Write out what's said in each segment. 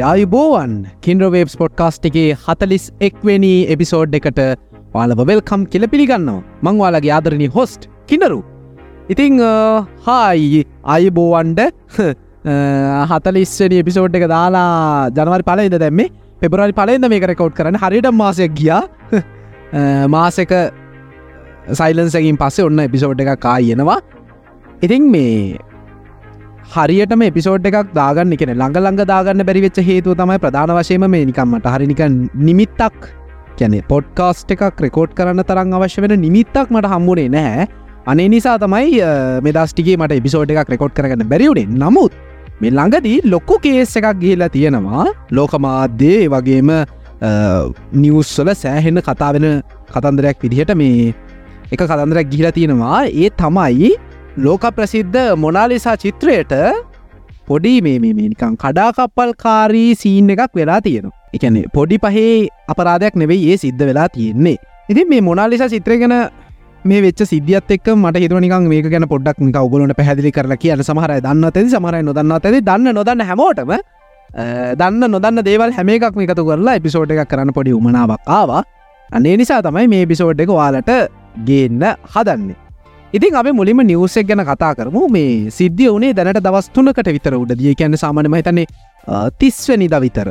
හයි අයිබෝවන් කින්ඩ්‍රවේබ්ස් පොඩ්කාස්ට් එකේ හතලිස් එක්වෙනි එපිසෝඩ් එකට පාලව වෙල්කම් කියල පිළිගන්නවා. මංවාලගේ ආදරණි හොස්ට් කිනරු ඉතිං හායි අයිබෝවන්ඩ හතලිස්වනි එපිසෝඩ් එක දාලා ජනවරි පලයිද දැම්මේ. පෙබරලි පලෙන්ද මේක රෙකෝඩ් කරන හරිට මාසයක් ගියා. මාසක සයිලන්සකින් පස්සේ ඔන්න එපිසෝඩ් එක කායනවා ඉතිං මේ හරියටම එපිසෝඩ් එකක් දාගන්න කෙන ළඟ ළඟ දාගන්න බැරිවෙච්ච හේතුව තමයි ප්‍රධාන වශයම මේ නිකම්මට හරිනික නිමිත්තක් කැනෙ පොඩ්කාස්ට් එකක් රෙකෝඩ් කරන්න තරම් අවශ්‍ය වෙන නිමිත්තක් මට හම්බුණේ නැහැ. අනේ නිසා තමයි මෙදස්ටිගේ මට එපිසෝඩ් එකක් රෙකෝඩ් කරගන්න බැරිවුණේ නමුත් මේ ළඟදී ලොක්කු කේස් එකක් ගිහිලා තියෙනවා. ලෝක මාධ්‍යයේ වගේම නිවස්සල සෑහෙන්න කතා වෙන කතන්දරයක් විදිහට මේ එක කතන්දරක් ගිහිලා තියෙනවා. ඒ තමයි ලෝක ප්‍රසිද්ධ මොනාලිසා චිත්‍රයට පොඩි මේ මේනිකං කඩාකප්පල් කාරී සීන් එකක් වෙලා තියෙනවා. එකන පොඩි පහේ අපරාධයක් නෙවෙයි ඒ සිද්ධ වෙලා තියෙන්නේ. ඉතින් මේ මොනාලිසා චිත්‍රය ගැන මේ වෙච සිද්ධියත් එක් මට හිතුවනිකන් මේක ගැන පොඩ්ඩක් නික ඔගලට පැදිලි කරලා කියන සමහර දන්න ඇති සමහරයි නොදන්න ඇති. දන්න නොදන්න හැමෝටම දන්න නොදන්න දේවල් හැම එකක් එකතු කරලා එපිසෝඩ් එකක් කරන්න පොඩි උමනාවක් ආවා. අනේ නිසා තමයි මේ පිසෝඩ් එක වාලට ගේන්න හදන්නේ. ඉතින් අප මුලිම නිවසෙක් ගැන කතා කරමු. මේ සිද්ධිය වනේ දැනට දවස්තුනකට විතර උඩ දිය කියන්න සාමනම හිතන්නේ තිස්වනි ද විතර.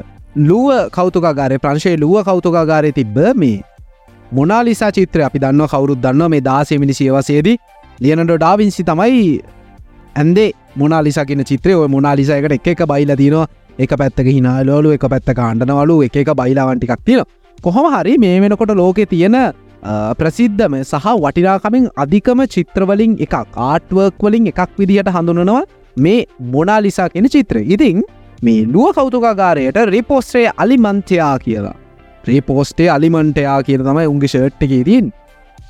ලුව කෞතුකාගාරය ප්‍රංශය ලුව කෞතුකාගාරය තිබ්බ මේ මොනාලිසා චිත්‍රය අපි දන්න කවුරුත් දන්න මේ දාසයමිනි සියවසේදී ලියනට ඩාවින්සි තමයි ඇන්දේ මොනාලිසාගෙන චිත්‍රය. ඔය මොනාලිසයකට එක එක බයිල තිනවා එක පැත්තක හිනාලෝලු එක පැත්ත කාණ්ඩනවලු එක එක බයිලාවන්ටිකක් තියෙන කොහොම හරි මේ වෙනකොට ලෝකෙ තියෙන ප්‍රසිද්ධම සහ වටිනාකමින් අධිකම චිත්‍රවලින් එක ආට්වර්ක් වලින් එකක් විදිහට හඳුනනවා මේ මොනාලිසා කෙන චිත්‍ර ඉතිං මේ ලුව කෞතුකාගාරයට රිපෝස්ට්‍රේ අලිමන්තයා කියලා. ්‍රීපෝස්ටේ අලිමන්ටයා කියන තමයි උන්ගේ ෂර්ට් එක තින්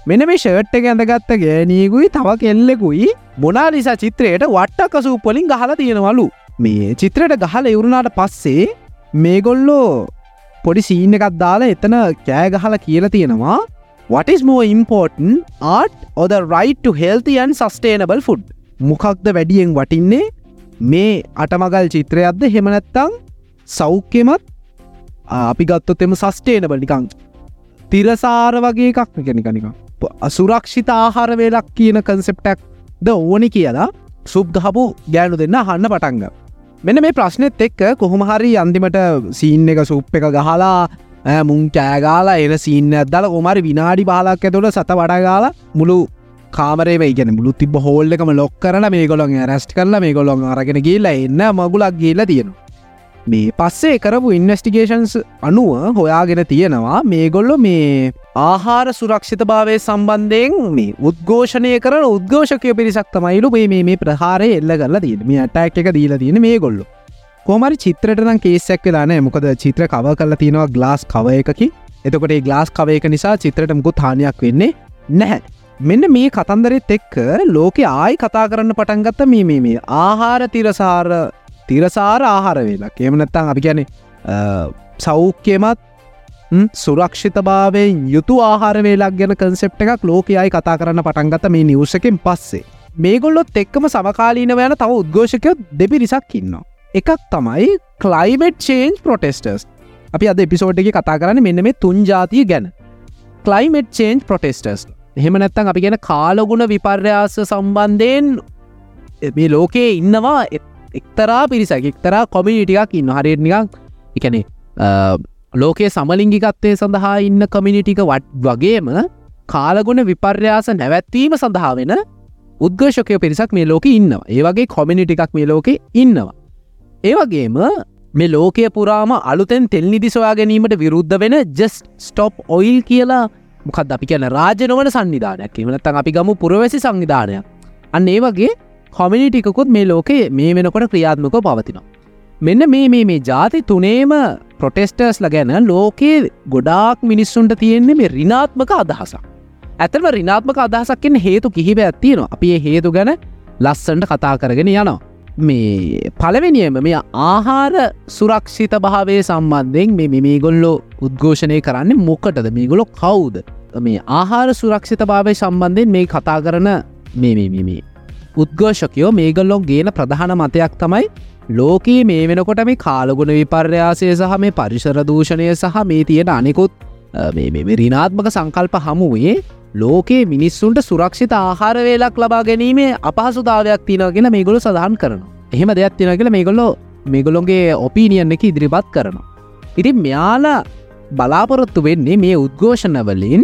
මෙන මේ ෂර්ට් එක ඇඳගත්ත ගෑනීකුයි තව කෙල්ලෙකුයි මොනාලිසා චිත්‍රයට වට්ටකසූපොලින් ගහලා තියෙනවලු. මේ චිත්‍රයට ගහල ඉවරුණාට පස්සේ මේගොල්ලෝ පොඩි සීන එකත් දාලා එතන කෑ ගහල කියලා තියෙනවා. What is more important art or the right to healthy and sustainable food? මොකක්ද වැඩියෙන් වටින්නේ? මේ අටමගල් චිත්‍රයක්ද? හෙමනැත්තං සෞඛ්‍යමත්? අපි ගත්තොත් එම සස්ටේනබල් නිකං තිරසාර වගේ එකක් නිකනිකනික අසුරක්ෂිත ආහාර වේලක් කියන කන්සෙප්ටක් ද ඕනි කියලා සුබ් ගහපු ගෑනු දෙන්න හන්න පටන්ග මෙන මේ ප්‍රශ්නෙත් එක්ක කොහොම හරි අන්තිමට සීන් එක සුප් එක ගහලා මුං කෑගාලා එන සිීන්න ඇදල කොමරි විනාඩි බාලක් ඇතුළ සත වඩගාලා මුළු කාමරේ ගැන මුළු තිබ හෝල්ලකම ලොක් කරන මේ ගොලොන් රැස්ට කරලා මේ ගොලොන් අරගෙන කියලා එන්න මගුලක් ගේලා තියෙනවා. මේ පස්සේ කරපු ඉන්වස්ටිගේෂන්ස් අනුව හොයාගෙන තියෙනවා මේගොල්ලො මේ ආහාර සුරක්ෂිත භාවය සම්බන්ධයෙන් මේ උද්ඝෝෂණය කරන උද්ඝෝෂකය පිරිසක් තමයිලු මේ මේ ප්‍රහාරය එල්ල කරලා තියෙන මේ අටැක් එක දීලා තියෙන මේ ගොල්ලො කොමරි චිත්‍රටනම් කේසක් වෙලානෑ මොකද චිත්‍ර කව කල තියෙනවා ගලාස් කව එකකි. එතකොට ගලාස් කවයක නිසා චිත්‍රට මුකු තානයක් වෙන්නේ නැහැ. මෙන්න මේ කතන්දරෙත් එක්ක ලෝකෙ ආයි කතා කරන්න පටන්ගත්ත මේ මේ මේ ආහාර තිරසාර තිරසාර ආහාර වෙලා එමනත්තං අපි ගැන සෞඛ්‍යමත් සුරක්ෂිතභාවයෙන් යුතු ආහාර වේලක් ගැන කන්සෙප් එකක් ලෝකයයි කතා කරන්න පටන්ගත මේ නිවසකෙන් පස්සේ. මේගොල්ලොත් එක්කම සමකාලීන යන තව උද්ඝෝෂකයෝ දෙපිරිසක් ඉන්නවා. එකක් තමයි කලයිමට් චේන්ජ් ප්‍රොටෙස්ටර්ස් අපි අද එපිසෝඩ් එක කතා කරන්න මෙන්න මේ තුන් ජාතිය ගැන. කලයිමට් චේන්ජ් ප්‍රොටෙස්ටර්ස් එහෙම නැත්තන් අපි ගැන කාලගුණ විපර්යාස සම්බන්ධයෙන් මේ ලෝකයේ ඉන්නවා එක්තරා පිරිසක් එක්තරා කොමිනිටිකක් ඉන්න හරිනිකක් එකනේ ලෝකයේ සමලිංගිකත්තය සඳහා ඉන්න කමිනිටික වට වගේම කාලගුණ විපර්යාස නැවැත්වීම සඳහා වෙන උද්ගර්ශකය පිරිසක් මේ ලෝක ඉන්නවා. ඒ වගේ කොමිනිටිකක් මේ ලෝකෙ ඉන්නවා. ඒවගේම මේ ලෝකය පුරාම අලුතෙන් තෙල් නිදි සොයා ගැනීමට විරුද්ධ වෙන ජස් ස්ටොප් ඔයිල් කියලා මොකද අපි කියන රාජනවන සංවිධානයක් එමනත්තන් අපි ගමු පුරවැසි සංවිධානයක් අන්න ඒ වගේ කොමිනිටිකුත් මේ ලෝකයේ මේ වෙනකොට ක්‍රියාත්මක පවතිනවා. මෙන්න මේ මේ මේ ජාති තුනේම ප්‍රොටෙස්ටර්ස්ල ගැන ලෝකයේ ගොඩාක් මිනිස්සුන්ට තියෙන්නේ මේ රිනාත්මක අදහසක්. ඇතම රිනාත්මක අදහසක්ෙන් හේතු කිහිප ඇත්තියෙනවා අපි හේතු ගැන ලස්සන්ට කතා කරගෙන යනවා. මේ පලවෙනියම මේ ආහාර සුරක්ෂිත භාවය සම්බන්ධයෙන් මේ මේගොල්ලෝ උද්ඝෝෂණය කරන්න මොකටද? මේගොලො කවුද? මේ ආහාර සුරක්ෂිත භාවය සම්බන්ධයෙන් මේ කතා කරන මේ උද්ඝෝෂකයෝ මේගොල්ලො ගේන ප්‍රධාන මතයක් තමයි ලෝකයේ මේ වෙනකොට මේ කාලගුණ විපර්යාසය සහ මේ පරිශරදූෂණය සහ මේ තියෙන අනෙකුත් රිනාත්මක සංකල්ප හමුවේ ලෝකයේ මිනිස්සුන්ට සුරක්ෂිත ආහාර වේලක් ලබා ගැනීමේ අපහසුතාවයක් තිනගෙන මේගොලු සඳහන් කරන එහෙම දෙයක් තින කියල මේගොල්ලෝ මේගොලොන්ගේ ඔපීනියන් එක ඉදිරිපත් කරනවා. ඉතින් මෙයාලා බලාපොරොත්තු වෙන්නේ මේ උද්ඝෝෂණවලින්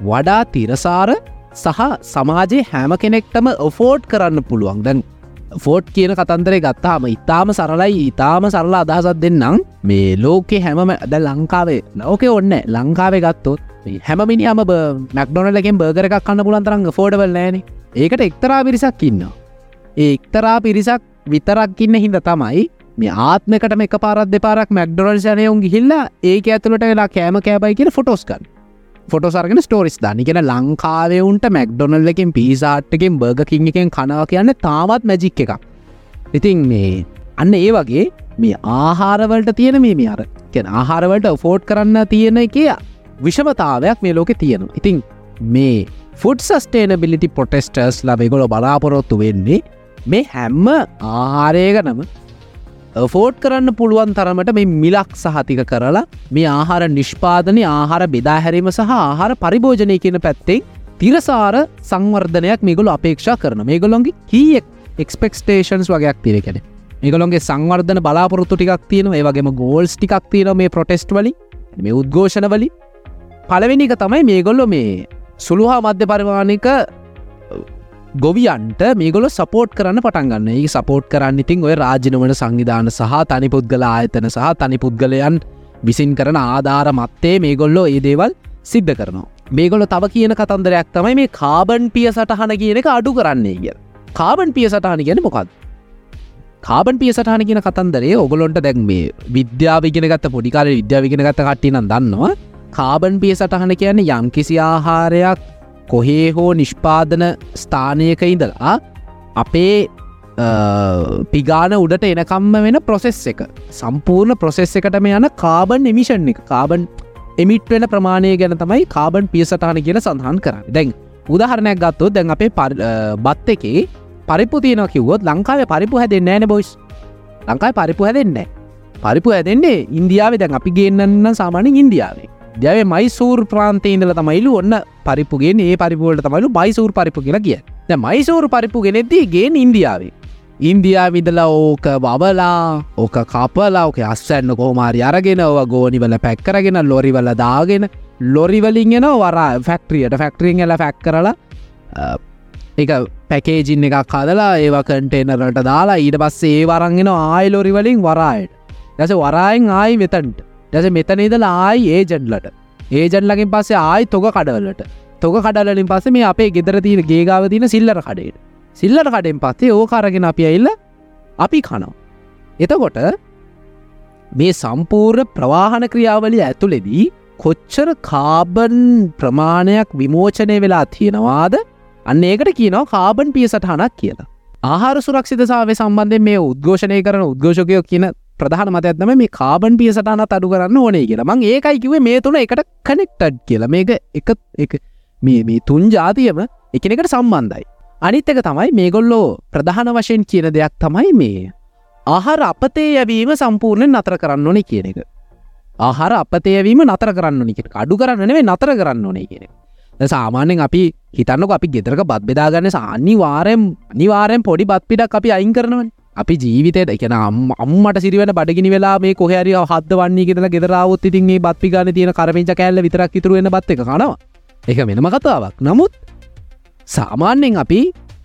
වඩා තිරසාර සහ සමාජයේ හැම කෙනෙක්ටම ඔෆෝඩ් කරන්න පුළුවන්. දැන් ෆෝට් කියන කතන්දරේ ගත්තාම ඉතාම සරලයි ඉතාම සරලා අදහසත් දෙන්නම්. මේ ලෝකෙ හැමම ද ලංකාවේ ලෝක ඔන්න ලංකාවේ ගත්තොත් හැමිනිියම මැක්ඩොනලකින් බර්ගර එකක් කන්න පුලන්තරංග ෆෝඩවල් නෑන ඒකට එක්තරා පිරිසක් ඉන්න ඒ එක්තරා පිරිසක් විතරක්කින්න හිද තමයි මේ ආත්මකට එක පාරත් දෙපාරක් මැක්ඩොරල්ෂනයුන් ගිහිල්ලා ඒක ඇතුළට වෙලා කෑම කෑබයි කියෙන ෆොටෝස්කන් ෆොටෝසර්ගෙන ස්ටෝරිස් දනි කියෙන ලංකාවයවුන්ට මැක්ඩොනල්ලකින් පිසාට්ටකින් බර්ගකින් එකෙන් කනාව කියන්න තාවත් මැජික් එකක්. ඉතින් මේ අන්න ඒ වගේ මේ ආහාරවලට තියෙන මේ මේ අර කෙන ආහාරවලට ෆෝට් කරන්න තියෙන එක විෂමතාවයක් මේ ලෝකෙ තියෙනවා. ඉතින් මේ ෆුඩ් සස්ටේනබිලිටි පොටෙස්ටර්ස් ලබෙගොල බලාපොරොත්තු වෙන්නේ මේ හැම්ම ආහාරයගනම ෆෝට් කරන්න පුළුවන් තරමට මේ මිලක් සහතික කරලා මේ ආහාර නිෂ්පාදනය ආහාර බෙදාහැරීම සහ ආහාර පරිභෝජනය කියන පැත්තෙන් තිරසාර සංවර්ධනයක් මේගොල අපේක්ෂා කරන මේගොලොන්ගේ කීයෙක් එක්ස්පෙක්ස්ටේෂන්ස් වගේයක් තිර කෙන ඒගොලොන්ගේ සංවර්ධන බලාපොරොත්තු ටිකක් තියෙන ඒවගේම ගෝල්ස් ටිකක් තියෙන මේ ප්‍රොටෙස්ට් වලි මේ උද්ඝෝෂණ වලි පලවෙනික තමයි මේගොල්ලො මේ සුළුහා මධ්‍ය පරිවාණික ගොවියන්ට මේගොල සපෝට් කරන්න පටන්ගන්න ඒ සපෝට් කරන්න ඉතින් ඔය රාජනවන සංවිධාන සහ තනි පුද්ගල ආයතන සහ තනි පුද්ගලයන් විසින් කරන ආධාර මත්තේ මේගොල්ලෝ ඒ දේවල් සිද්ධ කරනවා. මේගොල තව කියන කතන්දරයක් තමයි මේ කාබන් පිය සටහන කියන එක අඩු කරන්නේ කිය. කාබන් පිය සටහන ගැන මොකක්ද. කාබන් පිය සටහන කියන කතන්දරේ ඔගොලොන්ට දැන් මේ විද්‍යාවිගෙන ගත්ත පොඩිකාල විද්‍යාවිගෙන ගත්ත කට්ටිනම් දන්නවා කාබන් පිය සටහන කියන්නේ යම් කිසි ආහාරයක් කොහේ හෝ නිෂ්පාදන ස්ථානයක ඉඳලා අපේ පිගාන උඩට එනකම්ම වෙන ප්‍රොසෙස් එක. සම්පූර්ණ ප්‍රොසෙස් එකටම යන කාබන් එමිෂන් එක. කාබන් එමිට් වෙන ප්‍රමාණය ගැන තමයි කාබන් පියසටාන කියන සඳහන් කරන්න. දැන් උදාහරණයක් ගත්තොත් දැන් අපේ බත් එකේ පරිපු තියන කිව්වොත් ලංකාව පරිපු හැදෙන් ෑන බොයිස් ලංකායි පරිපු හැදෙන්නේ පරිපු හැදෙන්නේ ඉන්දියාව. දැන් අපි ගේන්නන්න සාමානින් ඉන්දියාවේ. දැව මයිසූර් ප්‍රාන්තය ඉඳල තමයිලු ඔන්න පරිපුගේ ඒ පරිපුවලට තමයිලු බයිසූර් පරිපු කියලා කිය ද මයිසූර් පරිපු ගෙනෙද්දී ගේ ඉන්දියාවේ. ඉන්දයා විදලා ඕක බබලා ඕක කපලා ඕක අස්සන්න කෝමාරි අරගෙන ඔව ගෝනිවල පැක්කරගෙන ලොරිවල දාගෙන ලොරිවලින්ගෙන වරා ෆැක්ට්‍රියට ෆැක්ටරින් එල ෆැක් කරලා එක පැකේජින් එකක් කදලා ඒවා කටේනරට දාලා ඊට පස්සේ ඒ වරන්ගෙන ආයි ලොරිවලින් වරායට. දැස වරායෙන් ආයි වෙතන්ට දැස මෙතනේදල ආයි ඒජන්ලට ඒජන්ලකින් පස්සේ ආයි තොක කඩවලට. තොක කඩලින් පස්සේ මේ අපේ ගෙදර තියෙන ගේගාව තින සිල්ලර කඩේට. සිල්ලට කඩෙන් පස්සේ ඕ කරගෙන අපි ඇල්ල අපි කනවා. එතකොට මේ සම්පූර්ණ ප්‍රවාහන ක්‍රියාවලිය ඇතුළෙදී කොච්චර කාබන් ප්‍රමාණයක් විමෝචනය වෙලා තියෙනවාද? අන්න ඒකට කියනවා කාබන් පිය සටහනක් කියලා. ආහාර සුරක්ෂිතසාාව සම්බන්ධය මේ උද්ඝෝෂණය කරන උද්ඝෝෂකයෝ කියන ප්‍රධාන මතයත්නම මේ කාබන් පිය සටහන අඩු කරන්න ඕනේ කියලා. මං ඒකයි කිවේ මේ තුන එකට කනෙක්ටඩ් කියලා. මේක එක එක මේ මේ තුන් ජාතියම එකනෙකට සම්බන්ධයි. අනිත් එක තමයි මේගොල්ලෝ ප්‍රධාන වශයෙන් කියන දෙයක් තමයි මේ ආහාර අපතේ යැවීම සම්පූර්ණයෙන් නතර කරන්න ඕනේ කියන එක. ආහාර අපතයවීම නතර කරන්න නික අඩු කරන්නනේ නතර කරන්න ඕනේ කියන සාමාන්‍යෙන් අපි හිතන්නක අපි ගෙදරක බත් බෙදාගන්න සාන්නි වාරයෙන් නිවාරයෙන් පොඩි බත් පිටක් අපි අයින් කරනවන. අපි ජීවිතයට එකන අම්මට සිරිවන බඩගිනි වෙලා මේ කොහැරි හද වන්නේ ගෙතල ගෙදරාවත් ඉතින් මේ බත්පි ගන්න තියෙන කරමිච කෑල්ල විතරක් ඉතුරුවෙන බත් එක කනවා. එක වෙනම කතාවක්. නමුත් සාමාන්‍යෙන් අපි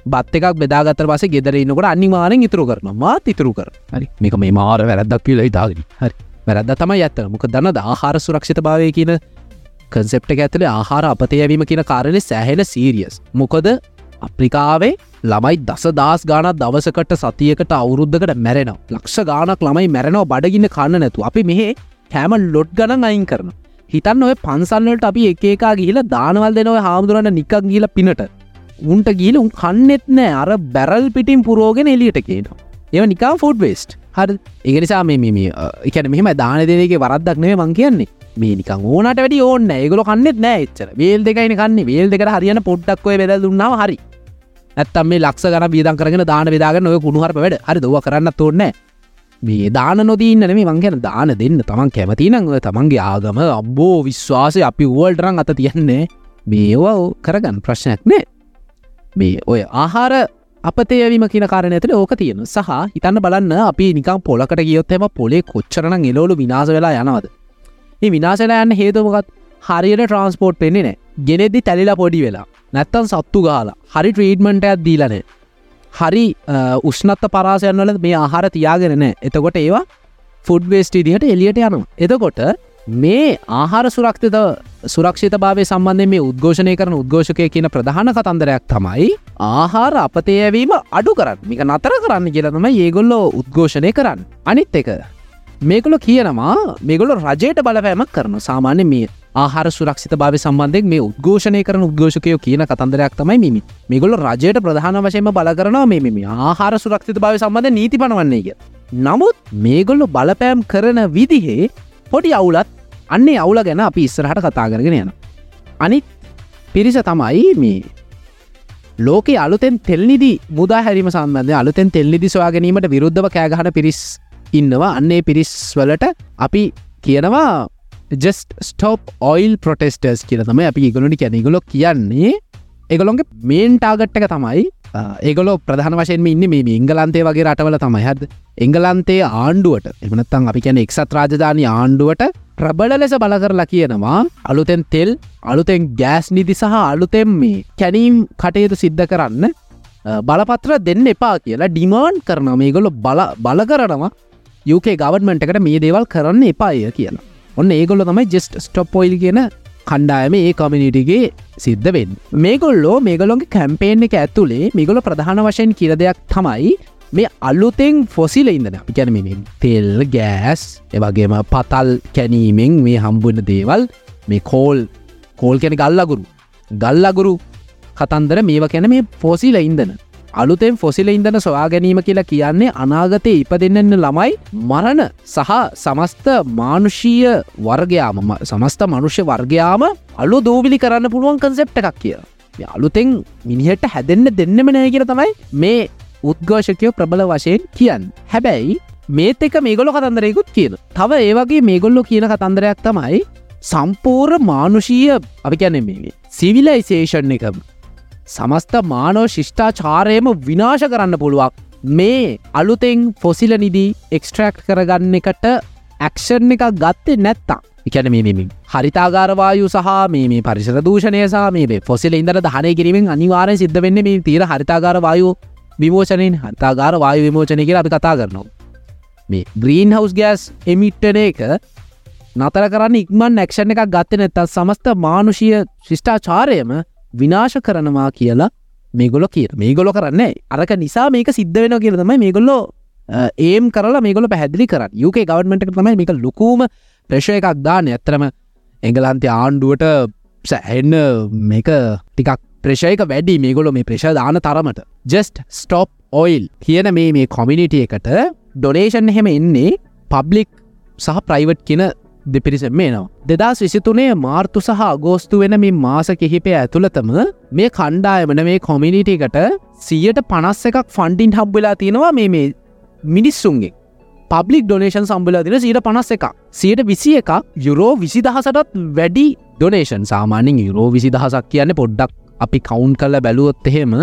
බත් එකක් බෙදාගතර පස ගෙදරන්නකට අනිවාරෙන් ඉතුරු කරන මාත් ඉතුරු කර හරි. මේක මේ මාර වැරදක් කියලා ඉතාගෙන හරි. වැරද තමයි ඇත්ත. මොක දන්න ආහාර සුරක්ෂිත භාවය කියන කන්සෙප්ට ඇතුලේ ආහාර අපතයවීම කියන කාරණය සෑහෙන සීරියස් මොකද අප්‍රිකාවේ ළමයි දස දස් ගානත් දවසකට සතියකට අවුරුද්ධකට මැරෙනවා. ලක්ෂ ගානක් ළමයි මැරෙනවා බඩගින්න කන්න නැතු අපි මෙහේ හැම ලොඩ් ගණන් අයින් කරන හිතන්න ඔය පන්සල්ලට අපි එකකා ගිහිල දානවල් දෙනව හාමුදුරන්න නිකක් ගීල පිනට. උන්ට ගීල උන් කන්නෙත් නෑ. අර බැරල් පිටින් පුරෝගෙන එලියට කියනවා ඒව නිකා ෆෝඩ් වේස්ට් හරි ඒනිසා මේ එකන මෙහම දාන දෙනගේ වරද්දක් නේ මං කියන්නේ. මේ නිකං ඕනට වැඩි ඕන්න ඒගොල කන්නෙත් නෑ එච්චර. වේල් දෙකයින කන්නේ. වේල් දෙකට හරියන පොඩ්ඩක්ොය බෙද දුන්නාව හරි. ඇත්තම් මේ ලක්ෂ ගන බීදන් කරගෙන දාන විදාගන්න ඔය කුණුහර වැඩ. හරි දව කරන්න තෝන්න මේ දාන නොදීන්න නෙමේ මංගැන දාන දෙන්න. තමන් කැමති නංව තමන්ගේ ආගම අබ්බෝ විශ්වාසය අපි වුවල්ටරං අත තියන්නේ මේවා කරගන්න ප්‍රශ්නයක් නෑ මේ ඔය ආහාර අපතේවීම කියන කාරණ ඇතට ඕක තියෙන. සහ හිතන්න බලන්න අපි නිකම් පොලකට ගියොත්තම පොලේ කොච්චරන එලෝලු විනාස වෙලා යනවද? ඒ විනාසලා යන්න හේතුමකත් හරියට ට්‍රන්ස්පෝර්ට් පෙන්නේ නෑ ගෙනෙදදි තැලිලා පොඩි වෙලා. නැත්තන් සත්තු ගාලා හරි ට්‍රීඩ්මන්ටයක් දීලනේ හරි උෂ්නත්ත පරාසයන්වල මේ ආහාර තියාගෙනන එතකොට ඒවා ෆුඩ් වේස්ට දිහට එලියට යනවා. එතකොට මේ ආහාර සුරක්තිත සුරක්ෂිත භාවය සම්බන්ධය මේ උද්ඝෝෂණය කරන උද්ඝෝෂකය කියන ප්‍රධාන කතන්දරයක් තමයි ආහාර අපතයවීම අඩු කරන්න. මික නතර කරන්න කියලනම ඒගොල්ලෝ උද්ඝෝෂණය කරන්න. අනිත් එක මේගොල කියනවා මේගොල රජයට බලපෑමක් කරන සාමාන්‍ය මේ ආහාර සුරක්ෂිත භාව සම්බන්ධෙක් මේ උද්ඝෝෂණය කරන උද්ඝෝෂකයෝ කියන කතන්දරයක් තමයි මිමි. මේගොල රජයට ප්‍රධාන වශයම බල කරනවා මේ මෙම. ආහාර සුරක්ෂිත භාව සම්බන්ධ නීති පනවන්නේ කිය නමුත් මේගොල්ලු බලපෑම් කරන විදිහේ පොඩි අවුලත් අන්නේ අවුල ගැන අපි ඉස්සරහට කතා කරගෙන යන අනිත් පිරිස තමයි මේ ලෝකේ අලුතෙන් තෙල්නිදි මුදා හැරිම සම්බන්ධය අලුතෙන් තෙල්නිදි සොයා ගැනීමට විරුද්ධව කෑගහන පිරිස් ඉන්නවා. අන්නේ පිරිස් වලට අපි කියනවා ජෙස්ට ස්ටෝප් ඔයිල් ප්‍රොටෙස්ටර්ස් කියල තම අපි ඉගලනි කැනගොලො කියන්නේ එගොලොන්ගේ මේන් ටාගට්ටක තමයි ඒගොල ප්‍රධාන වශයෙන් ඉන්න මේ ඉංගලන්තේ වගේ රටවල තමයි. හද එංගලන්තේ ආණ්ඩුවට එමනත්තං අපි කියන එක්සත් රාජධානය ආණ්ඩුවට ප්‍රබල ලෙස බල කරලා කියනවා අලුතෙන් තෙල් අලුතෙන් ගෑස් නිදි සහ අලුතෙන් මේ කැනීම් කටයුතු සිද්ධ කරන්න බලපත්‍ර දෙන්න එපා කියලා ඩිමාන්් කරන මේගොලො බල බල කරනවා. යුකේ ගවර්මට එකට මේ දේවල් කරන්න එපාය කියලා. ඔන්න ඒගොල්ල තමයි ජෙස්ට ස්ටොප්පොයිල් කියන කණ්ඩායම ඒ කොමිනිිටිගේ සිද්ධ වෙන් මේගොල්ලෝ මේගොලොන්ගේ කැම්පේෙන් එක ඇතුළේ මේගොල ප්‍රධාන වශයෙන් කියර දෙයක් තමයි මේ අල්ලුතෙන් ෆොසිල ඉඳන අපි කැනමින් තෙල් ගෑස් එවගේම පතල් කැනීමෙන් මේ හම්බුවන දේවල් මේ කෝල් කෝල් කැන ගල්ලගුරු ගල්ලගුරු කතන්දර මේව කැන මේ ෆොසිල ඉන්දන අලුතෙන් ෆොසිල ඉන්දන සොයා ගැනීම කියලා කියන්නේ අනාගතය ඉප දෙන්නන්න ළමයි මරණ සහ සමස්ත මානුෂීය වර්ගයාම සමස්ත මනුෂ්‍ය වර්ගයාම අලු දූවිලි කරන්න පුළුවන් කන්සෙප්ට එකක් කිය අලුතෙන් මිනිහට හැදෙන්න්න දෙන්නම නෑ කියර තමයි මේ උද්ඝෝෂකයෝ ප්‍රබල වශයෙන් කියන්න. හැබැයි මේත් එක මේගොල කතන්දරයකුත් කියන. තව ඒවගේ මේගොල්ලො කියන කතන්දරයක් තමයි සම්පූර් මානුෂීය අපි කැනෙ මේ සිවිලයිසේෂන් එක සමස්ත මානෝ ශිෂ්ඨාචාරයම විනාශ කරන්න පුළුවක් මේ අලුතෙන් ෆොසිල නිදී එක්ස්ට්‍රක්් කරගන්න එකට ඇක්ෂන් එකක් ගත්තේ නැත්තා එකන මේමින් හරිතාගාරවායු සහ මේ පරිසර දූෂණය සහ මේ ෆොසිල ඉදර දහනය කිරීමෙන් අනිවාරය සිද්ධ වෙන්න මේ තීර හරිතාගාරවායු විමෝචනයෙන් හතාගාර වායු විමෝචනය කියලා අපි කතා කරනවා. මේ ග්‍රීන් හවස් ගෑස් එමිට්ටන එක නතර කරන්න ඉක්මන් නැක්ෂණ එකක් ගත්ත නැත්තත් සමස්ත මානුෂීය ශිෂ්ඨාචාරයම විනාශ කරනවා කියලා මේගොල කිය මේගොල කරන්නේ අරක නිසා මේක සිද්ධ වෙන කියල තමයි මේගොල්ලෝ ඒම් කරලා මේගොල පැහැදිලි කර යුක ගවර්මට තමයි මේක ලොකූම ප්‍රශය එකක් දාන ඇත්තරම එංගලන්තය ආණ්ඩුවට සැහෙන්න මේක ටිකක් ප්‍රශයක වැඩි. මේගොල මේ ප්‍රශ දාන තරමට. ජෙස්ට ස්ටොප් ඔයිල් කියන මේ මේ කොමිනිිටිය එකට ඩොනේෂන් එහෙම එන්නේ පබ්ලික් සහ ප්‍රයිවට් කියන දෙපිරිසෙන් මේනවා. දෙදස් විසිතුනේ මාර්තු සහ අගෝස්තු වෙන මේ මාස කිහිපය ඇතුළතම මේ කණ්ඩායමන මේ කොමිනිිටිකට සියට පනස් එකක් ෆන්ඩින් හබ්වෙලා තියෙනවා මේ මේ මිනිස්සුන්ගේ පබ්ලික් ඩොනේෂන් සම්බල දින සීට පනස් එක සියට විසි එකක් යුරෝ විසිදහසටත් වැඩි ඩොනේෂන් සාමානින් යුරෝ විසි දහසක් කියන්න පොඩ්ඩක් අපි කවුන්් කල්ල බැලුවොත් එහෙම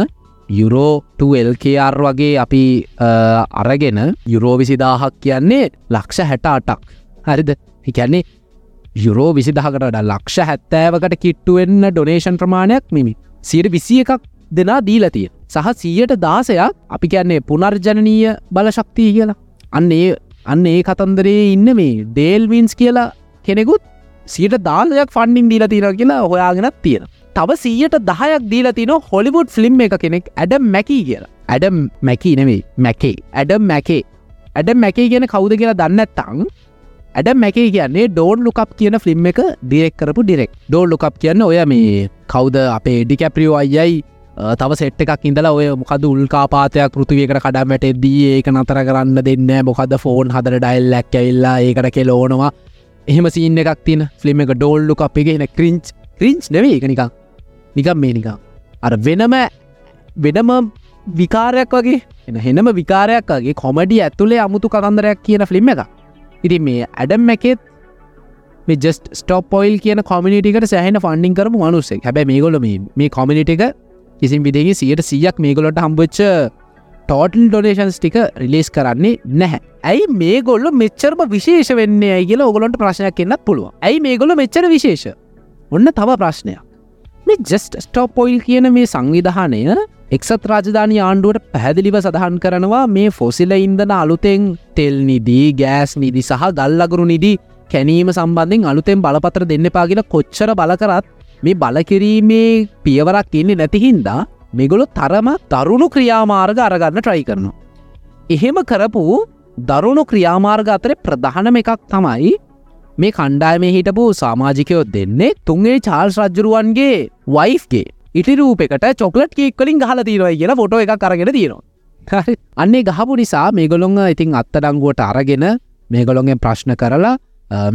යුරෝටල්කR වගේ අපි අරගෙන යුරෝ විසිදාහක් කියන්නේ ලක්ෂ හැට අටක් හරිද? හිකැන්නේ යුරෝ විසිදහකට ලක්ෂ හැත්තෑවකට කිට්ටුවෙන්න ඩොනේෂන් ප්‍රමාණයක් මිමි. සියට විසිය එකක් දෙනා දීලතිය සහ සීයට දාසයක් අපි කියන්නේ පුනර්ජනනීය බලශක්තිය කියලා. අන්නේ අන්න ඒ කතන්දරේ ඉන්න මේ ඩේල්වින්ස් කියලා කෙනෙකුත් සියට දාලයක් ෆන්ඩින් දීල තින කියලා හොයාගෙනත් තියෙන තව සීයට දහයක් දීල තින හොලිවුඩ් ෆිල්ම් එක කෙනෙක් ඇඩම් මැකී කියලා. ඇඩම් මැකී නෙවෙයි මැකේ ඇඩම් මැකේ ඇඩම් මැකේ කියන කවුද කියලා දන්නත්තං ඇඩ මැකේ කියන්නේ ඩෝන් ලුකප් කියන ෆිල්ම් එක ඩිරෙක් කරපු ඩිරෙක් ඩෝල් ලුකප් කියන්න ඔය මේ කවුද අපේ ඩිකැප්‍රියෝ අයයි තව සෙට් එකක් ඉඳලා ඔය මොකද උල්කාපාතයක් පෘතිවයකට කඩමට එදී ඒක නතර කරන්න දෙන්න මොකද ෆෝන් හදර ඩයිල් ලැක් ඇල්ලා ඒකට කෙලෝනවා එහෙම සීන්න එකක් තින ෆිල්ම් එක ඩෝල්ලු අපේගෙන ක්‍රින්ච් ක්‍රින්ච් නෙවේ එක නිකා නිකම් මේ නිකා අර වෙනම වෙනම විකාරයක් වගේ එන හෙනම විකාරයක් වගේ කොමඩි ඇතුළේ අමුතු කතන්දරයක් කියන ෆිල්ම් එක ඉති මේ ඇඩම් මැකෙත් මේ ජෙස්ට ස්ටප් පොයිල් කියන කොමිනිටිකට සෑහන ෆන්ඩින් කරම මනුස්සෙක්. හැබැ මේගොල මේ කොමිනිට එක කිසිම් විදගේ සියට සියක් මේගොලට හම්බච්ච ටෝටල් ඩොනේෂන්ස් ටික රිලේස් කරන්නේ නැහැ. ඇයි මේ ගොල්ල මෙච්චරම විශේෂ වෙන්නේ ඇයි කියලා ඔගොලොන්ට ප්‍රශ්නයක් එන්නත් පුළුව ඇයි මේ ගොල මෙච්චර විශේෂ? ඔන්න තව ප්‍රශ්නයක්. මේ ජෙස්ට ස්ටෝප් පොයිල් කියන මේ සංවිධානය එක්සත් රාජධානය ආණ්ඩුවට පැහැදිලිව සඳහන් කරනවා මේ ෆොසිල ඉන්දන අලුතෙන් තෙල් නිදී ගෑස් නිදි සහ ගල්ලගුරු නිදී කැනීම සම්බන්ධෙන් අලුතෙන් බලපතර දෙන්න පාගිල කොච්චර බලකරත් මේ බලකිරීමේ පියවරක් ඉන්නේ නැතිහින්දා මෙගොලු තරම දරුණු ක්‍රියාමාර්ග අරගන්න ට්‍රයි කරනවා. එහෙම කරපු දරුණු ක්‍රියාමාර්ග අතර ප්‍රධානම එකක් තමයි මේ කණ්ඩායමේ හිටපු සාමාජිකයෝ දෙන්නේ තුන්ගේ චාල්ස් රජ්ජරුවන්ගේ වයිෆ්ගේ ඉටි රූපෙකට චොකලට් කේක් කලින් ගහල තීරවයි කියලා ෆොටෝ එක කරගෙන තියෙනවා. අන්නේ ගහපු නිසා මේගොලොං ඉතින් අත්තඩංගුවට අරගෙන මේගොලොන්ගෙන් ප්‍රශ්න කරලා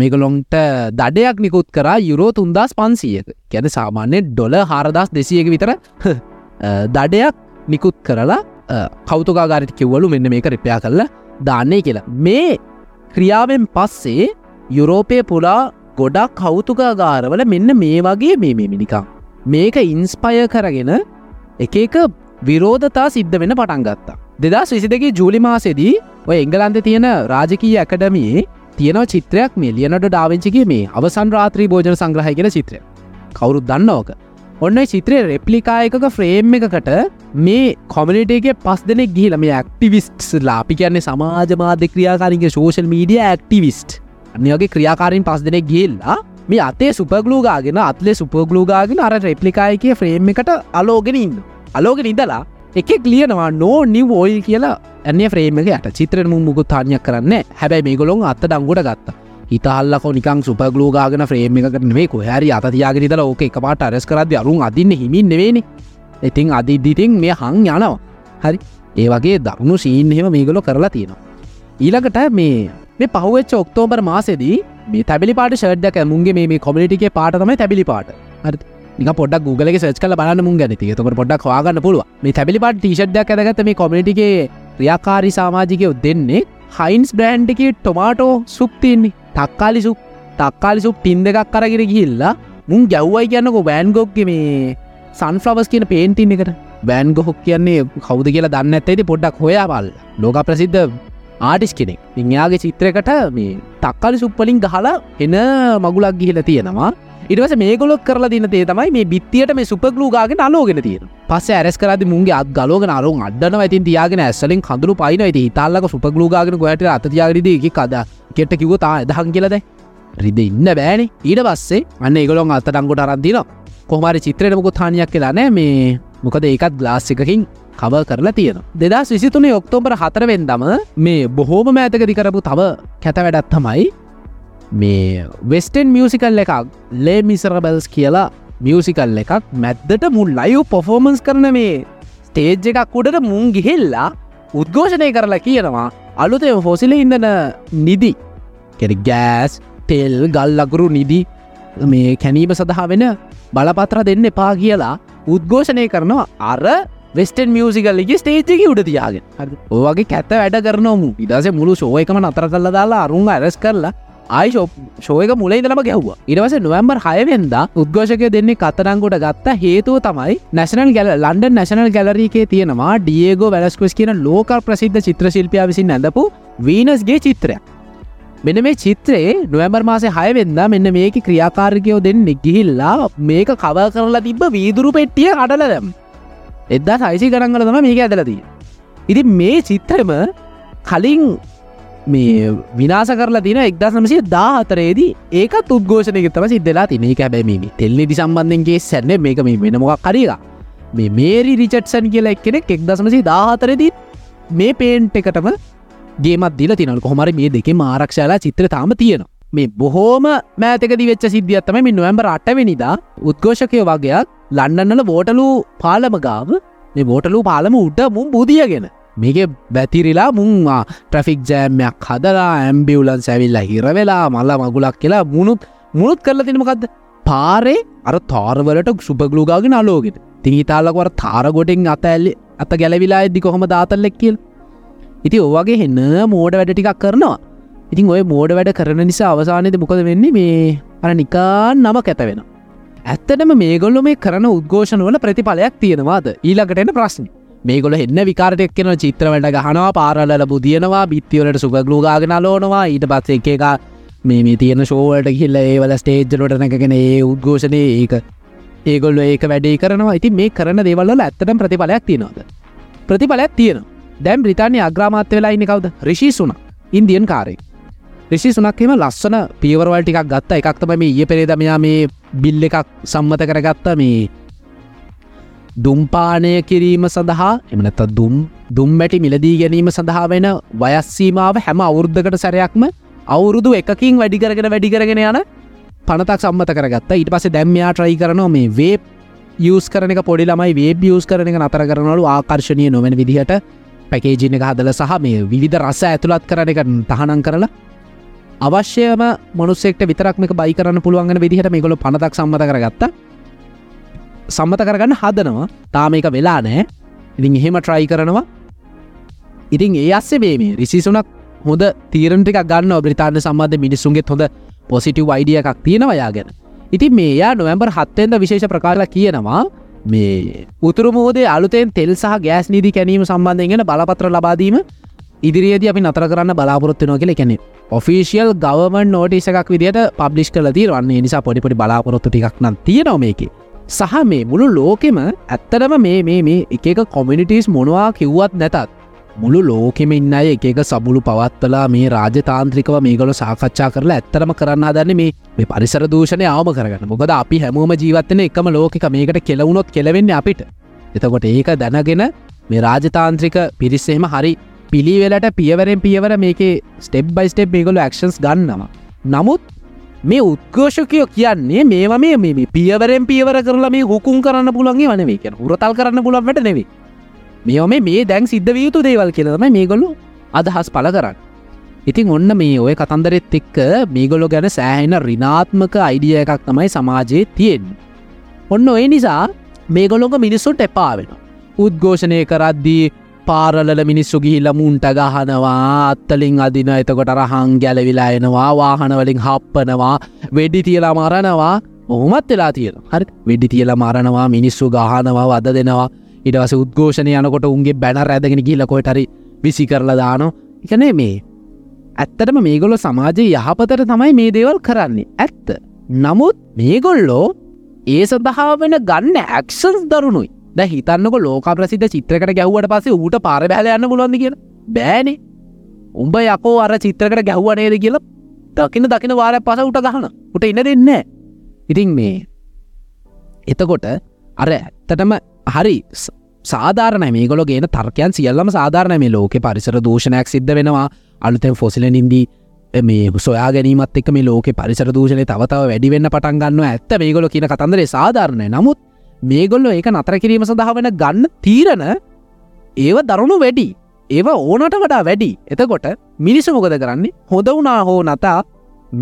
මේගොලොන්ට දඩයක් නිකුත් කර යුරෝ තුන්දස් පන්සියක. ගැන සාමාන්‍ය ඩොල හාරදස් දෙසියක විතර දඩයක් නිකුත් කරලා කෞතුකාගාරිත කිව්වලු මෙන්න මේක රිපයා කරලා දාන්නේ කියලා. මේ ක්‍රියාවෙන් පස්සේ යුරෝපය පුලා ගොඩක් කෞතුකාගාරවල මෙන්න මේ වගේ මේ මිනිකම් මේක ඉන්ස්පය කරගෙන එක එක විරෝධතා සිද්ධ වෙන පටන් ගත්තා. දෙදස් විසිදගේ ජූලි මාසෙදී ඔය එංගලන්ද තියෙන රාජකී ඇකඩමියේ තියෙන චිත්‍රයක් මේ ලියනට ඩාවෙන්චිගේ මේ අවසන් රාත්‍රී භෝජන සංග්‍රහය කියල චිත්‍රය. කවුරුත් දන්න ඕක. ඔන්න චිත්‍රය රෙප්ලිකායකක ෆ්‍රේම් එකකට මේ කොමිනිටේගේ පස් දෙනෙක් ගිහිල මේ ඇක්ටිවිස්ට් ලාපි කියන්නේ සමාජ මාධ්‍ය ක්‍රියාකාරගේ සෝෂල් මීඩිය ඇක්ටිවිස්ට් අනිගේ ක්‍රියාකාරින් පස් දෙනෙක් ගිල්ලා මේ අතේ සුපගලූගාගෙන අත්ලේ සුපගලූගාගෙන අර රෙප්ලිකායකය ෆ්‍රේම් එකට අලෝගෙන ඉන්න. අලෝගෙන ඉදලා එකෙක් ලියනවා නෝ නිව ෝයිල් කියලා. ඇන්නේ ෆ්‍රේම එක යට. චිත්‍රම මුකුත් තානයක් කරන්න හැබැයි මේගොලොන් අත්ත දංගුට ගත්තා. හිතහල්ලක නිකං සුපගලූගාගෙන ෆ්‍රේම් එක කරනේ කොහැරි අතතියාගෙන තල ඕක එක පාට අරස් කරද අරුන් අදින්න හිමින් නෙවෙනි ඉතින් අදිද්දිතින් මේ හං යනවා. හරි. ඒ වගේ දරුණු සීන් හෙම මේගොලො කරලා තියෙනවා. ඊළඟට මේ මේ පහුවෙච්ච ඔක්තෝබර් මාසේදී මේ තැබිලි පාට ෂඩ්ඩක මුන්ගේ මේ කොමිටිගේ පාටමයි තැබිලි පාට. නික පොඩක් ගුගල සච් කල බලන්න මුන් ගැන. තක පොඩක් හවාගන්න පුළුව මේ තැබිලි පාට ටිෂඩ්ඩක් ඇදගත මේ කොමිටිගේ ක්‍රියාකාරි සමාජිකයෝ දෙන්නේ හයින්ස් බ්‍රෑන්්ඩගේ ටොමාටෝ සුප්තින්නේ තක්කාලි සුප් තක්කාලි සුප් ටින් දෙකක් කරගෙන ගිහිල්ලා මුන් ගැව්වයි කියන්නකො බෑන්ගොක්ගේ මේ සන්ෆලවස් කියන පේන්ටින් එකට. බෑන් ගොහොක් කියන්නේ කවුද කියලා දන්න ඇත්තයිති පොඩ්ඩක් හොයාබල් ලෝක ප්‍රසිද්ධ ආටිස් කෙනෙක්. ඉංයාගේ චිත්‍රයකට මේ තක්කාලි සුප්පලින් ගහලා එන මගුලක් ගිහිල තියෙනවා. ඉටවස මේගොලොක් කරලා දින තේ තමයි මේ බිත්තියට මේ සුපගලූගාගෙන අලෝගෙන තියෙන පස්ස ඇරස් කරද මුන්ගේ අත් ගලෝගෙන අරුන් අඩන ඇතින් තියාගෙන ඇස්සලින් කඳුරු පයින ඇති හිතාල්ලක සුපගලූගාගෙන ගොයට අතතියාගරිද එක කද කෙට කිව තා එදහන් කියලද රිද ඉන්න බෑනේ. ඊට පස්සේ අන්න ඒගොලොන් අත්තටංගොට අරන්දින කොහමරි චිත්‍රයට මොකොත් හානියක් කියලා නෑ මේ මොකද ඒකත් ගලාස්සිකකින් කව කරලා තියෙන දෙදස් විසිතුනේ ඔක්තෝබර හතරවෙන්දම මේ බොහෝම මෑතකදි කරපු තව කැත වැඩත් තමයි මේ වෙස්ටන් මියසිකල් එකක් ලේ මිසරබල්ස් කියලා මියසිකල් එකක් මැද්දට මුල් ලයු පොෆෝමන්ස් කරන මේ ස්ටේජ් එකක් උඩට මුන් ගිහෙල්ලා උද්ඝෝෂණය කරලා කියනවා අලුතය ෆොසිල ඉඳන නිදි. කෙරි ගෑස් තෙල් ගල් අගුරු නිදි මේ කැනීම සඳහා වෙන බලපත්‍ර දෙන්න එපා කියලා උද්ඝෝෂණය කරනවා. අර වෙස්ටන් මියසිකල්ලගේ ස්ටේජ්ක උඩ තියාගෙන. ඕගේ කැත වැඩ කරනොමු ඉදස මුළු ශෝයකම නතර කල්ල දාලා අරුන් අරස් කරලා ආයිශෝ ශෝයක මුලයිදලම ගැහ්ව. ඉරවස නොවම්බර් හයවෙන්ද උද්ඝෝෂකය දෙන්නේ කතරංගොට ගත්ත හේතුව තමයි නැශනල් ගැල ලන්ඩ නැශනල් ගැලරීකේ තියෙනවා ඩියගෝ වැලස්කස් කියන ලෝකල් ප්‍රසිද්ධ චිත්‍රශිල්පය විසින් ඇඳපු වීනස්ගේ චිත්‍රයක්. මෙන මේ චිත්‍රයේ නොවැම්බර් මාසේ හයවෙන්ද මෙන්න මේක ක්‍රියාකාරකයෝ දෙන්න ගිහිල්ලා මේක කව කරලා තිබ වීදුරු පෙට්ටිය අඩලදම් එදදා සයිසි කරංගල තම මේක ඇදලදී ඉති මේ චිත්‍රම කලින් මේ විනාස කරලා තින එක්දසමසේ දාහතරේදී ඒකත් උද්ඝෝෂණය තම සිද්ධලා තින එක හැබැමීම තෙල්නිදි සම්බන්ධන්ගේ සැන්න මේක මේ වෙන මොක් කරික මේ මේරි රිචට්සන් කියලා එක්කෙනෙක් එක්දසමසේ දාහතරදී මේ පේන්ට් එකටම ගේමත් දිල තිනල් කොහමර මේ දෙක ආරක්ෂලා චිත්‍ර තාම තියෙනවා. මේ බොහෝම මෑතකද වෙච්ච සිද්ධියත්තම මේ නොවම්බර අටවෙනිදා උද්ඝෝෂකය වගේයක් ලන්නන්නල බෝටලු පාලම ගාව. මේ බෝටලු පාලම උට මුම් බුදියගෙන. මේක බැතිරිලා මුන්වා ට්‍රෆික් ජෑම්මයක් හදලා ඇම්බියවලන් සැවිල්ල හිරවෙලා මල්ල මගුලක් කියලා මුණුත් මුණුත් කරලා තිනමකක්ද පාරේ අර තාරවලට සුපගලූගාගෙන අලෝගෙන. තිහිතාලකවර තාරගොටෙන් අත ඇල්ලි අත ගැලවිලා එද්දි කොහොම දාතල්ලෙක් කියල්? ඉති ඔවගේ හෙන්න මෝඩ වැඩ ටිකක් කරනවා. ඉතින් ඔය මෝඩ වැඩ කරන නිසා අවසානයද මොකද වෙන්නේ? මේ අර නිකා නම කැත වෙන ඇත්තටම මේගොල්ල මේ කරන උද්ඝෝෂණවල ප්‍රතිඵලයක් තියෙනවාද? ඊළඟට එන ප්‍රශ්න. මේගොල එන්න විකාරටයක් කෙන චිත්‍රවලට ගහනවා පාරලල බුදියනවා බිත්තිවලට සුගලූගාගෙන ලෝනවා ඊට පත්ස එක එක මේ මේ තියෙන ශෝවලට කියල්ල ඒවල ස්ටේජ්ලට නැගෙන ඒ උද්ඝෝෂණය ඒක ඒගොල්ල ඒක වැඩේ කරනවා. ඉති මේ කරන දේවල්ල ඇත්තටම ප්‍රතිඵලයක් තියෙනවාද? ප්‍රතිඵලයක් තියෙන දැම් බ්‍රතාානය අග්‍රාමාත්‍ය වෙලා ඉන්න කවද? රිශි සුන ඉන්දියන් කාරේ රිසි සුනක්හෙම ලස්සන පියවරවල් ටිකක් ගත්ත. එකක්තම මේ ඒ පෙරේදමයා මේ බිල්ල එකක් සම්මත කරගත්ත මේ දුම්පානය කිරීම සඳහා එමනත දුම් දුම්මැටි මිලදී ගැනීම සඳහා වෙන වයස්සීමාව හැම අවුරුද්ධකට සැරයක්ම අවුරුදු එකකින් වැඩි කරගෙන වැඩි කරගෙන යන පනතක් සම්මත කරගත්ත. ඊට පස දැම්මයා ට්‍රයි කරනවා මේ වේ යස් කරන පොඩි ළමයි වේ බියස් කරන නතර කරනලු ආකර්ශණය නොවෙන විදිහට. පැකේජින එක හදල සහ මේ විධ රස ඇතුළත් කරන එක තහනන් කරලා අවශ්‍යම මොනුස්සෙක්ට විතරක්මක බයි කරන්න පුළුවන්ගෙන විදිහට මේ ගොල පනතක් සම්මත කරගත්ත. සම්මත කරගන්න හදනවා. තාම එක වෙලා නෑ ඉතින් එහෙම ට්‍රයි කරනවා. ඉතින් ඒ අස්සේ මේ මේ රිසිසුනක් හොඳ තීරණටික ගන්න බ්‍රතාාන සම්බන්ධ මිනිස්සුන්ගේ හොඳ පොසිටව් අයිඩිය එකක් තියෙනවා යාගෙන ඉතින් මේයා නොවැම්බර් හත්තෙන්ද විශේෂ ප්‍රකාරලා කියනවා මේ උතුරමෝදේ අලුතෙන් තෙල් සහ ගෑස් නීති කැනීම සම්බන්ධයෙන් බලපත්‍ර ලබාදීම ඉදිරියද අපි නතර කරන්න බලාපොරොත්තු නො කියල කැනෙ ඔෆිසිියල් ගවමන් නෝටිස එකක් විදිට පබ්ලිෂ් කල දීරන්නේ නිසා පොඩිපොඩි බලාපොරොත්තු ටික් නම් තියෙනවා මේකේ. සහ මේ මුළු ලෝකෙම ඇත්තරම මේ මේ මේ එක කොමිනිිටස් මොනවා කිව්වත් නැතත් මුළු ලෝකෙම ඉන්න අය එක සබුලු පවත්වලා මේ රාජතාන්ත්‍රිකව මේගොල සාකච්ඡා කරලා ඇත්තරම කරන්න දන්න මේ මේ පරිසර දූෂණය ආම කරගන්න. මොකද අපි හැමෝම ජීවත්තන එකම ලෝකක මේකට කෙලවුණොත් කෙලවෙන්න අපිට. එතකොට ඒක දැනගෙන මේ රාජතාන්ත්‍රික පිරිස්සෙම හරි පිළිවෙලට පියවරෙන් පියවර මේකේ ස්ටෙබ් බයි ස්ටෙප් මේගොලු ක්ෂන්ස් ගන්නවා. නමුත් මේ උත්කෝෂකයෝ කියන්නේ මේවා මේ මේ පියවරෙන් පියවර කරලා මේ හුකුම් කරන්න පුළන්ගේ වනේ කිය හුරතල් කරන්න පුළන්ට නෙවේ මේම මේ දැන් සිද්ධ වියුතු දේවල් කියලම මේගොලු අදහස් පල කරන්න. ඉතින් ඔන්න මේ ඔය කතන්දරෙත් එක්ක මේගොලො ගැන සෑහෙන රිනාත්මක අයිඩිය එකක් තමයි සමාජයේ තියෙන් ඔන්න ඔය නිසා මේගොලොක මිනිස්සුට එපා වෙන උද්ඝෝෂණය කරද්දී පාරලල මිනිස්සු ගිහිල්ල මුන්ට ගහනවා. අත්තලින් අදින එතකොට රහං ගැලවිලා එනවා. වාහනවලින් හප්පනවා. වෙඩි තියලා මරනවා. ඔහොමත් වෙලා තියෙන හරි වෙඩි තියල මරනවා මිනිස්සු ගහනවා වද දෙනවා. ඉටවස උද්ඝෝෂණය යනකොට උන්ගේ බැන රැදගෙන ගිලකොට හරි විසි කරලා දානො එකනේ මේ ඇත්තටම මේගොල්ලො සමාජය යහපතට තමයි මේ දේවල් කරන්නේ. ඇත්ත. නමුත් මේගොල්ලෝ ඒ සඳහා වෙන ගන්න ඇක්ෂන්ස් දරුණුයි. ද හිතන්නක ලෝක ප්‍රසිද චිත්‍රකට ගැව්වට පසේ ඌට පාර බැල යන්න පුලොන්ද කියලා? බෑනේ. උඹ යකෝ අර චිත්‍රකට ගැව්වනේද කියලා දකින දකින වාරය පස උට ගහන උට ඉන්න දෙන්න ඉතින් මේ එතකොට අර ඇත්තටම හරි සාධාරන මේගොල ගෙන තර්කයන් සියල්ලම සාධාරන මේ ලෝක පරිසර දූෂණයක් සිද්ධ වෙනවා. අලුතැන් ෆොසිල නින්දී මේ සොයා ගැනීමත් එක් මේ ලෝක පරිසර දූෂණය තවතාව වැඩිවෙන්න පටන් ගන්න ඇත්ත මේගොල කියන කතන්දරේ සාධාරණය. නමුත් මේගොල්ලො ඒක නතර කිරීම සඳහා වෙන ගන්න තීරණ ඒව දරුණු වැඩි. ඒව ඕනට වඩා වැඩි. එතකොට මිනිස්සු මොකද කරන්නේ? හොඳ වුණා හෝ නතා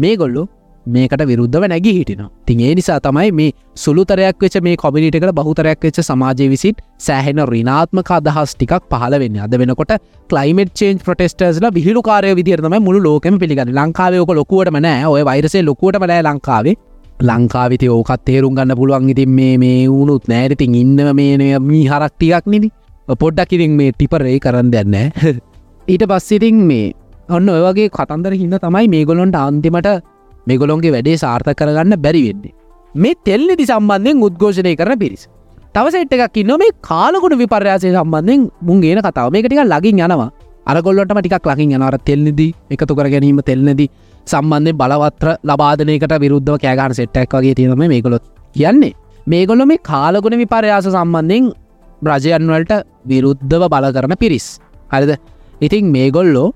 මේගොල්ලු මේකට විරුද්ධව නැගි හිටින තින් ඒ නිසා තමයි මේ සුළුතරයක් වෙච මේ කොමිනිිටකට බහුතරයක් වෙච්ච සමාජය විසිට සෑහෙන රිනාත්මක අදහස් ටිකක් පහල වෙන්න. අද වෙනකොට කලයිමට චේන් ප්‍රටෙස්ටර්ස්ල විහිලු කාරය විදිරතම මුළු ලෝකම පිළිගන්න. ලංකාවයක ලොකුවට නෑ. ඔය වෛරසේ ලොකුවට මනෑ ලංකාවේ. ලංකාවිති ඕකත් තේරුම් ගන්න පුළුවන් ඉතින් මේ මේ වුණුත් නෑරිතින් ඉන්නව මේ මී හරක්ටියක් නිදි පොඩ්ඩක් ඉතින් මේ ටිපරේ කරන්න දෙන්න ඊට පස්සිතින් මේ ඔන්න ඔයගේ කතන්දර හින්න තමයි මේගොලොන්ට අන්තිමට මෙගොලොන්ගේ වැඩේ සාර්ථ කරගන්න බැරිවෙන්නේ. මේ තෙල්නෙති සම්බන්ධයෙන් උද්ඝෝෂණය කරන පිරිස්. තවසෙට් එකක් ඉන්න මේ කාලකුණ විපර්යාසය සම්බන්ධයෙන් මුන්ගේන කතාව. මේක ටික ලගින් යනවා. අරගොල්ලොටම ටිකක් ලකින් යනවර තෙල්නෙදී එකතු කර ගැනීම තෙල්නෙදී සම්බන්ධය බලවත්‍ර ලබාධනයකට විරුද්ධව කෑගන සෙට්ටක් වගේ තියෙනම මේකොලොත් කියන්නේ. මේගොල්ලො මේ කාලගුණ විපර්යාස සම්බන්ධයෙන් රජයන්වලට විරුද්ධව බල කරන පිරිස්. හරිද? ඉතින් මේගොල්ලෝ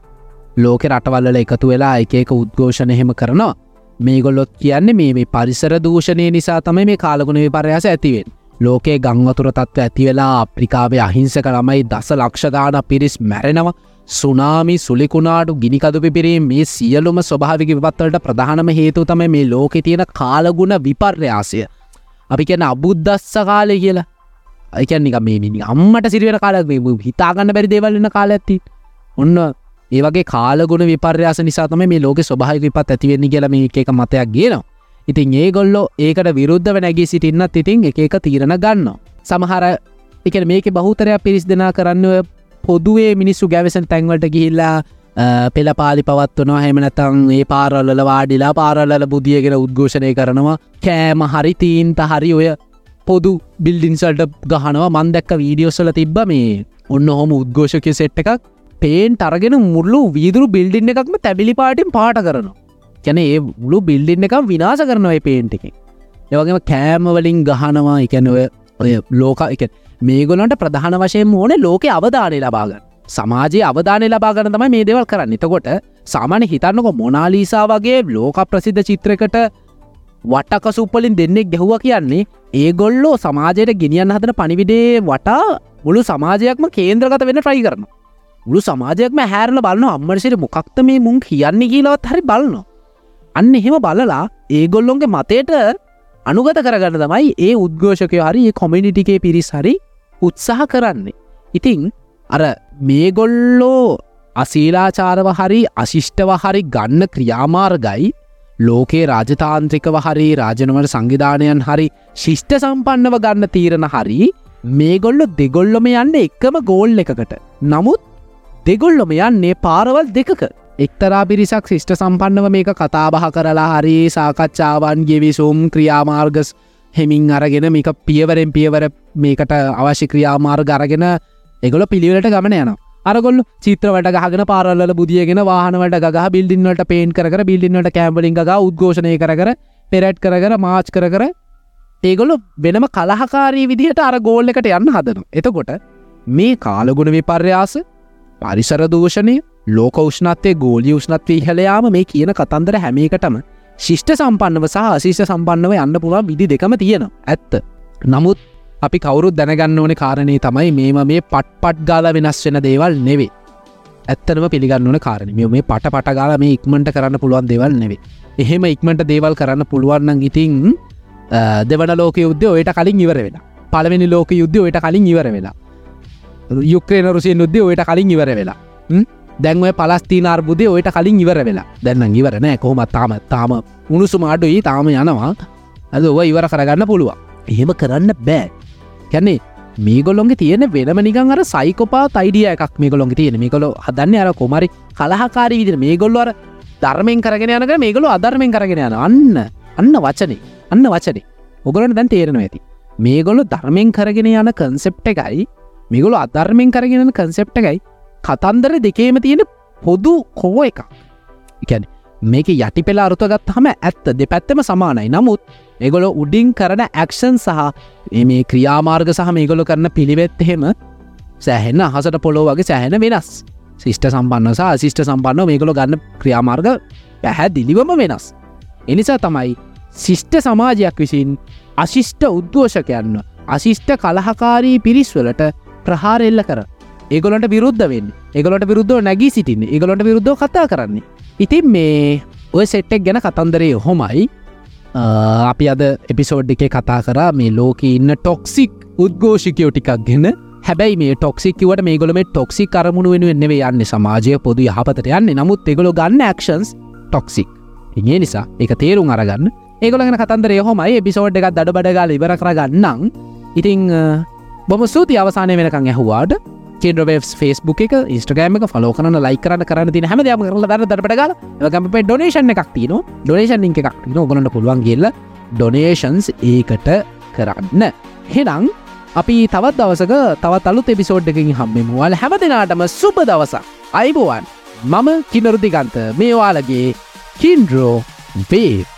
ලෝක රටවල්ල එකතු වෙලා එක එක උද්ඝෝෂණ එහෙම කරනවා. මේගොල්ලොත් කියන්නේ මේ පරිසර දූෂණය නිසා තමයි මේ කාලගුණ විපර්යාස ඇතිවෙන් ලෝකේ ගංවතුර තත්ව ඇති වෙලා අප්‍රිකාවේ අහිංසක ළමයි දස ලක්ෂදාන පිරිස් මැරෙනවා. සුනාමි සුලිකුණාටු ගිනිකදු පිපිරීම මේ සියලුම ස්වභාවික විපත්වලට ප්‍රධානම හේතු තම මේ ලෝකෙ තියෙන කාලගුණ විපර්යාසය. අපි කියන අබුද්ධස්ස කාලය කියලා. අයිකනික මේ මිනි අම්මට සිරිවෙන කාලක් මේ හිතාගන්න බැරි දේවල්න්න කාල ඇති ඔන්න ඒවගේ කාලගුණ විපර්යාස නිසාතම මේ ලෝක ස්වභායක විපත් ඇතිවෙන්නේ කියලම එක මතයක් ගේනවා. ඉතින් ඒ ගොල්ලෝ ඒකට විරුද්ධව නැගී සිටින්නත් ඉතින් එක එක තීරණ ගන්න. සමහර එක මේක බහුතරයක් පිරිස් දෙනා කරන්න පොදුවේ මිනිස්සු ගැවසන් තැන්වලට ගිහිල්ලා පෙළ පාලි පවත්වනවා. හෙමනතං ඒ පාරල්ල වාඩිලා පාරල්ල බුදියගෙන උද්ඝෝෂණය කරනවා. කෑම හරි තීන්ත හරි ඔය පොදු බිල්ඩින්සල්ට ගහනවා. මන්දැක්ක වීඩියෝස්සල තිබ්බ මේ ඔන්න හොම උද්ඝෝෂකය සෙට් එකක්. පේන් ටරගෙන මුල්ලු වීදුරු බිල්ඩින්න එකක්ම තැබිලි පාටින් පාට කරනවා. කැන ඒ මුළු බිල්ඩින්න එකම් විනාස කරනවයි පේන්ටිකින් ඒවගේම කෑමවලින් ගහනවා. එකැන ඔය ඔය ලෝක එක මේගොලන්ට ප්‍රධාන වශයෙන් ඕන ලෝක අවධානය ලබාගන්න සමාජයේ අවධානය ලබාගන්න තමයි මේ දෙවල් කරන්න. එතකොට සාමාන්‍ය හිතන්නක මොනාලීසා වගේ ලෝක ප්‍රසිද්ධ චිත්‍රකට වටකසුප්පලින් දෙන්නෙක් ගැහුව කියන්නේ ඒගොල්ලෝ සමාජයට ගෙනියන් හදන පනිවිඩේ වටා මුළු සමාජයක්ම කේන්ද්‍රගත වෙන ට්‍රයි කරන මුළු සමාජයක්ම හැරල බලන්න අම්මරසිට මොකක්ත මේ මුන් කියන්න කියලවත් හරි බලනවා. අන්න එහෙම බලලා ඒගොල්ලොන්ගේ මතයට අනුගත කරගන්න තමයි ඒ උද්ඝෝෂකය හරි ඒ කොමිනිිටිකේ පිරිස් හරි උත්සාහ කරන්නේ. ඉතිං අර මේගොල්ලෝ අසීලාචාරව හරි අශිෂ්ටව හරි ගන්න ක්‍රියාමාර්ගයි ලෝකේ රාජතාන්ත්‍රිකව හරි රාජනවට සංවිධානයන් හරි ශිෂ්ට සම්පන්නව ගන්න තීරණ හරි මේගොල්ලො දෙගොල්ලොම යන්න එක්කම ගෝල් එකකට. නමුත් දෙගොල්ලොම යන්නේ පාරවල් දෙකක එක්තරා පිරිසක් ශිෂ්ට සම්පන්නව මේක කතාබහ කරලා හරි සාකච්ඡාවන් ගෙවිසුම් ක්‍රියාමාර්ගස් හෙමින් අරගෙන මේක පියවරෙන් පියවර මේකට අවශ්‍ය ක්‍රියාමාර්ග අරගෙන එගොල පිළිවෙලට ගමන යන අරගොල්ල චිත්‍රවට ගහගෙන පාරල්ල බුදියගෙන වාහනවට ගහ බිල්ඩින්නට පේන් කර බිල්ඩින්නට කෑම්බලින් ග උද්ඝෝෂණය කර පෙරට් කර මාච් කර කර ඒගොලු වෙනම කලහකාරී විදිහට අර ගෝල් එකට යන්න හදනු එතකොට මේ කාලගුණ විපර්යාස පරිසර දූෂණය ලෝක උෂ්නත්වය ගෝලි උෂ්නත්වී හලයාම මේ කියන කතන්දර හැමේකටම ශිෂ්ට සම්පන්නව සහ අශිෂ සම්පන්නව යන්න පුළුවන් විදි දෙකම තියෙන ඇත්ත. නමුත් අපි කවුරුත් දැනගන්න ඕන කාරණය තමයි මේම මේ පට් පට් ගාල වෙනස් වෙන දේවල් නෙවේ. ඇත්තනම පිළිගන්න ඕන කාරණ මේ පට පටගාල මේ ඉක්මට කරන්න පුළුවන් දෙවල් නෙවේ. එහෙම ඉක්මට දේවල් කරන්න පුළුවන්න්න ඉතිං දෙවන ලෝක යුද්ධ ඔයට කලින් ඉවර වෙලා පළවෙනි ලෝක යුද්ධ ඔයට කලින් ඉවර වෙලා යුක්‍රේන රුසිය යුද්ධ ඔයට කලින් ඉවර වෙලා දැන්ව පලස්තිී අර්බුදය ඔයට කලින් ඉවර වෙලා. දැන්න ඉවරනෑ කොහොමත් තාම තාම උණුසුම අඩුයි තාම යනවා. ඇද ඔව ඉවර කරගන්න පුළුව එහෙම කරන්න බෑ. කැන්නේ මේගොලොන්ගේ තියෙන වෙනම නිකන් අර සයිකෝපා තයිඩිය එකක් මේගොලොන්ග තියෙන. මේකොලො හදන්න අර කොමරි කලහකාරී විදිර මේගොල්ලොර ධර්මයෙන් කරගෙන යනක මේගොලු අධර්මයෙන් කරගෙන යන අන්න අන්න වචනේ. අන්න වචනේ. ඔගලට දැන් තේරෙනවා ඇති. මේගොලු ධර්මයෙන් කරගෙන යන කන්සෙප්ට එකයි. මිගොලු අධර්මයෙන් කරගෙන කන්සෙප්ට එකයි. කතන්දර දෙකේම තියෙන පොදු කෝ එක එකැන මේක යටි පෙලා අරුතගත් හම ඇත්ත දෙ පැත්තම සමානයි. නමුත් එගොලො උඩින් කරන ඇක්ෂන් සහ මේ ක්‍රියාමාර්ග සහ මේගොලො කරන පිළිවෙත් එහෙම සෑහෙන්න හසට පොලෝ වගේ සෑහෙන වෙනස්. ශිෂ්ට සම්පන්න සහ ශිෂ්ට සම්පන්න මේගොලො ගන්න ක්‍රියාමාර්ග පැහැ දිලිවම වෙනස්. එනිසා තමයි ශිෂ්ට සමාජයක් විසින් අශිෂ්ට උද්ඝෝෂකයන්න අශිෂ්ට කලහකාරී පිරිස්වලට ප්‍රහාර එල්ල කර ඒගොලට විරුද්ධ වෙන්න. ඒගොලට විරුද්ධ නැගී සිටින්න. ඒගොලට විරුද්ධ කතා කරන්නේ. ඉතින් මේ ඔය සෙට්ටෙක් ගැන කතන්දරේ හොමයි අපි අද එපිසෝඩ් එකේ කතා කර මේ ලෝක ඉන්න ටොක්සික් උද්ගෝෂිකයෝ ටිකක් ගෙන. හැබැයි මේ ටොක්සික්වට මේ ගොල මේ ටොක්සි කරමුණු වෙනුවෙන් නෙවේ යන්න. සමාජය පොදු යහපතට යන්න. නමුත් එගොලො ගන්න ක්ෂන්ස් ටොක්සික් ඒ නිසා එක තේරුම් අරගන්න. ඒගොලගෙන කතන්දරය හොමයි එපිසෝඩ් එකක් දඩ බඩගල ඉවර කරගන්නම්. ඉතිං බොම සූති අවසානය වෙනකං ඇහවාට. කේඩවස් ෆස්බුක් එක ස්ටගෑම එක ෆලෝ කරන ලයි කරන්න කරන්න තින හැම දම කරල දර දරටගල ගමප ඩොනේෂන් එකක් තින ඩොනේෂන් එක එකක් තින ගොලට පුළුවන් කියල්ල ඩොනේෂන්ස් ඒකට කරන්න. හෙනං අපි තවත් දවසක තවත් අලුත් එපිසෝඩ් එකින් හම්බෙමුවල් හැම දෙනාටම සුප දවසක්. අයිබුවන්. මම කිනරුදිගන්ත. මේවාලගේ කින්ඩරෝ වේ